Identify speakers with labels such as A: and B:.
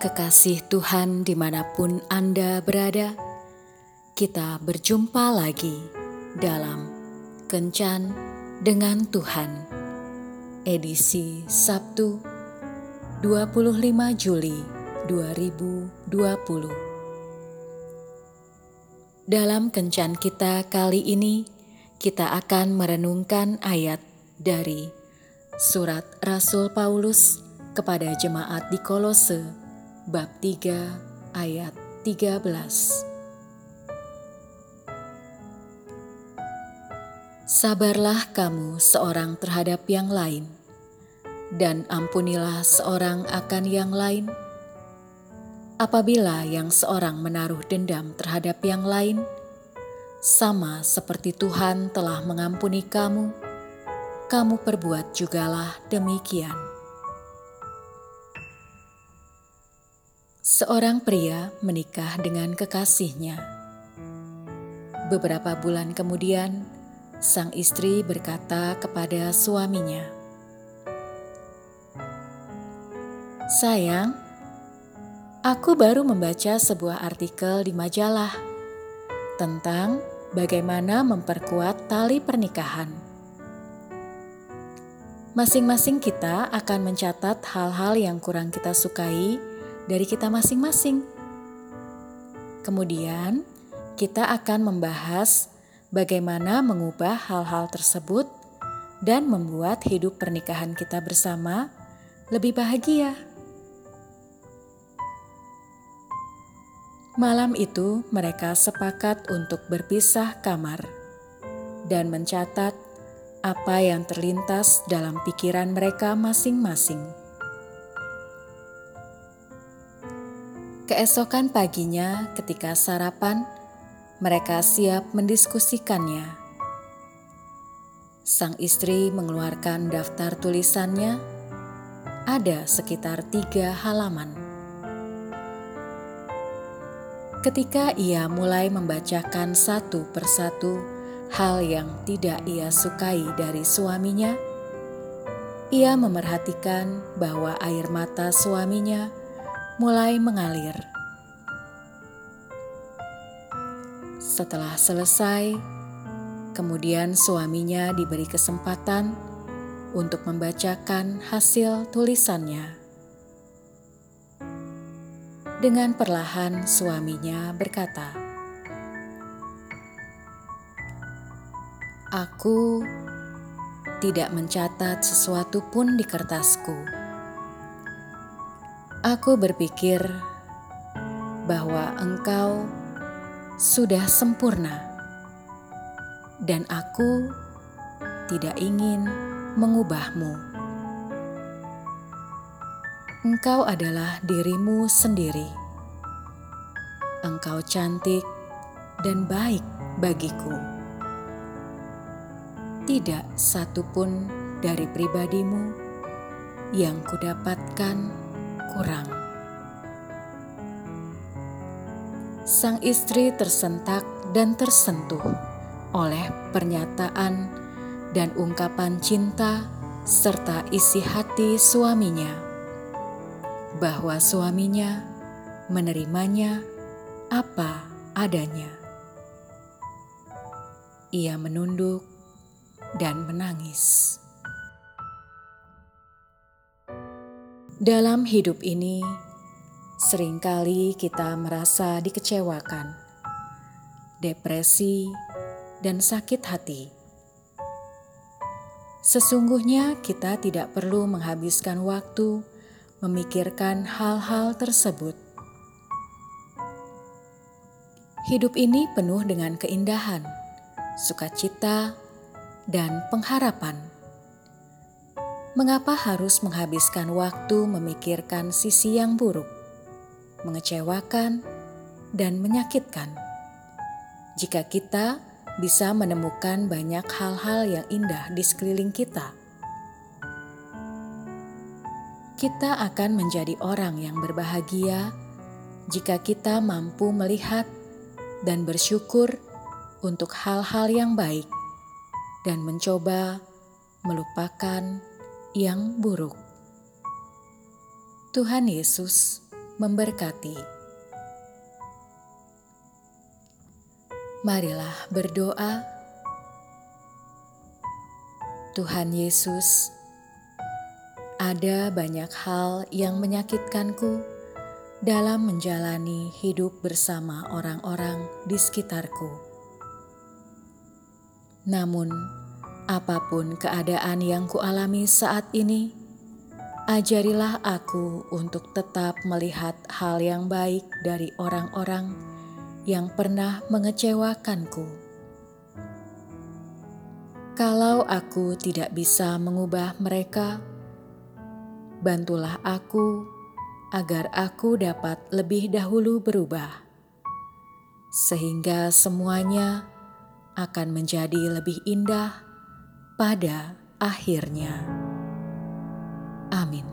A: kekasih Tuhan di mana pun Anda berada, kita berjumpa lagi dalam Kencan dengan Tuhan, edisi Sabtu 25 Juli 2020. Dalam Kencan kita kali ini, kita akan merenungkan ayat dari Surat Rasul Paulus kepada jemaat di Kolose bab 3 ayat 13. Sabarlah kamu seorang terhadap yang lain, dan ampunilah seorang akan yang lain. Apabila yang seorang menaruh dendam terhadap yang lain, sama seperti Tuhan telah mengampuni kamu, kamu perbuat jugalah demikian. Seorang pria menikah dengan kekasihnya. Beberapa bulan kemudian, sang istri berkata kepada suaminya, "Sayang, aku baru membaca sebuah artikel di majalah tentang bagaimana memperkuat tali pernikahan." Masing-masing kita akan mencatat hal-hal yang kurang kita sukai dari kita masing-masing. Kemudian, kita akan membahas bagaimana mengubah hal-hal tersebut dan membuat hidup pernikahan kita bersama lebih bahagia. Malam itu, mereka sepakat untuk berpisah kamar dan mencatat apa yang terlintas dalam pikiran mereka masing-masing. Keesokan paginya, ketika sarapan, mereka siap mendiskusikannya. Sang istri mengeluarkan daftar tulisannya, ada sekitar tiga halaman. Ketika ia mulai membacakan satu persatu hal yang tidak ia sukai dari suaminya, ia memerhatikan bahwa air mata suaminya mulai mengalir. Setelah selesai, kemudian suaminya diberi kesempatan untuk membacakan hasil tulisannya. Dengan perlahan, suaminya berkata, "Aku tidak mencatat sesuatu pun di kertasku." Aku berpikir bahwa engkau sudah sempurna, dan aku tidak ingin mengubahmu. Engkau adalah dirimu sendiri. Engkau cantik dan baik bagiku. Tidak satupun dari pribadimu yang kudapatkan kurang. Sang istri tersentak dan tersentuh oleh pernyataan dan ungkapan cinta serta isi hati suaminya, bahwa suaminya menerimanya apa adanya. Ia menunduk dan menangis. Dalam hidup ini, sering kali kita merasa dikecewakan, depresi, dan sakit hati. Sesungguhnya, kita tidak perlu menghabiskan waktu memikirkan hal-hal tersebut. Hidup ini penuh dengan keindahan, sukacita, dan pengharapan. Mengapa harus menghabiskan waktu memikirkan sisi yang buruk, mengecewakan, dan menyakitkan? Jika kita bisa menemukan banyak hal-hal yang indah di sekeliling kita, kita akan menjadi orang yang berbahagia jika kita mampu melihat dan bersyukur untuk hal-hal yang baik dan mencoba melupakan yang buruk. Tuhan Yesus memberkati. Marilah berdoa. Tuhan Yesus, ada banyak hal yang menyakitkanku dalam menjalani hidup bersama orang-orang di sekitarku. Namun, apa pun keadaan yang kualami saat ini, Ajarilah aku untuk tetap melihat hal yang baik dari orang-orang yang pernah mengecewakanku. Kalau aku tidak bisa mengubah mereka, bantulah aku agar aku dapat lebih dahulu berubah, sehingga semuanya akan menjadi lebih indah pada akhirnya. Amin.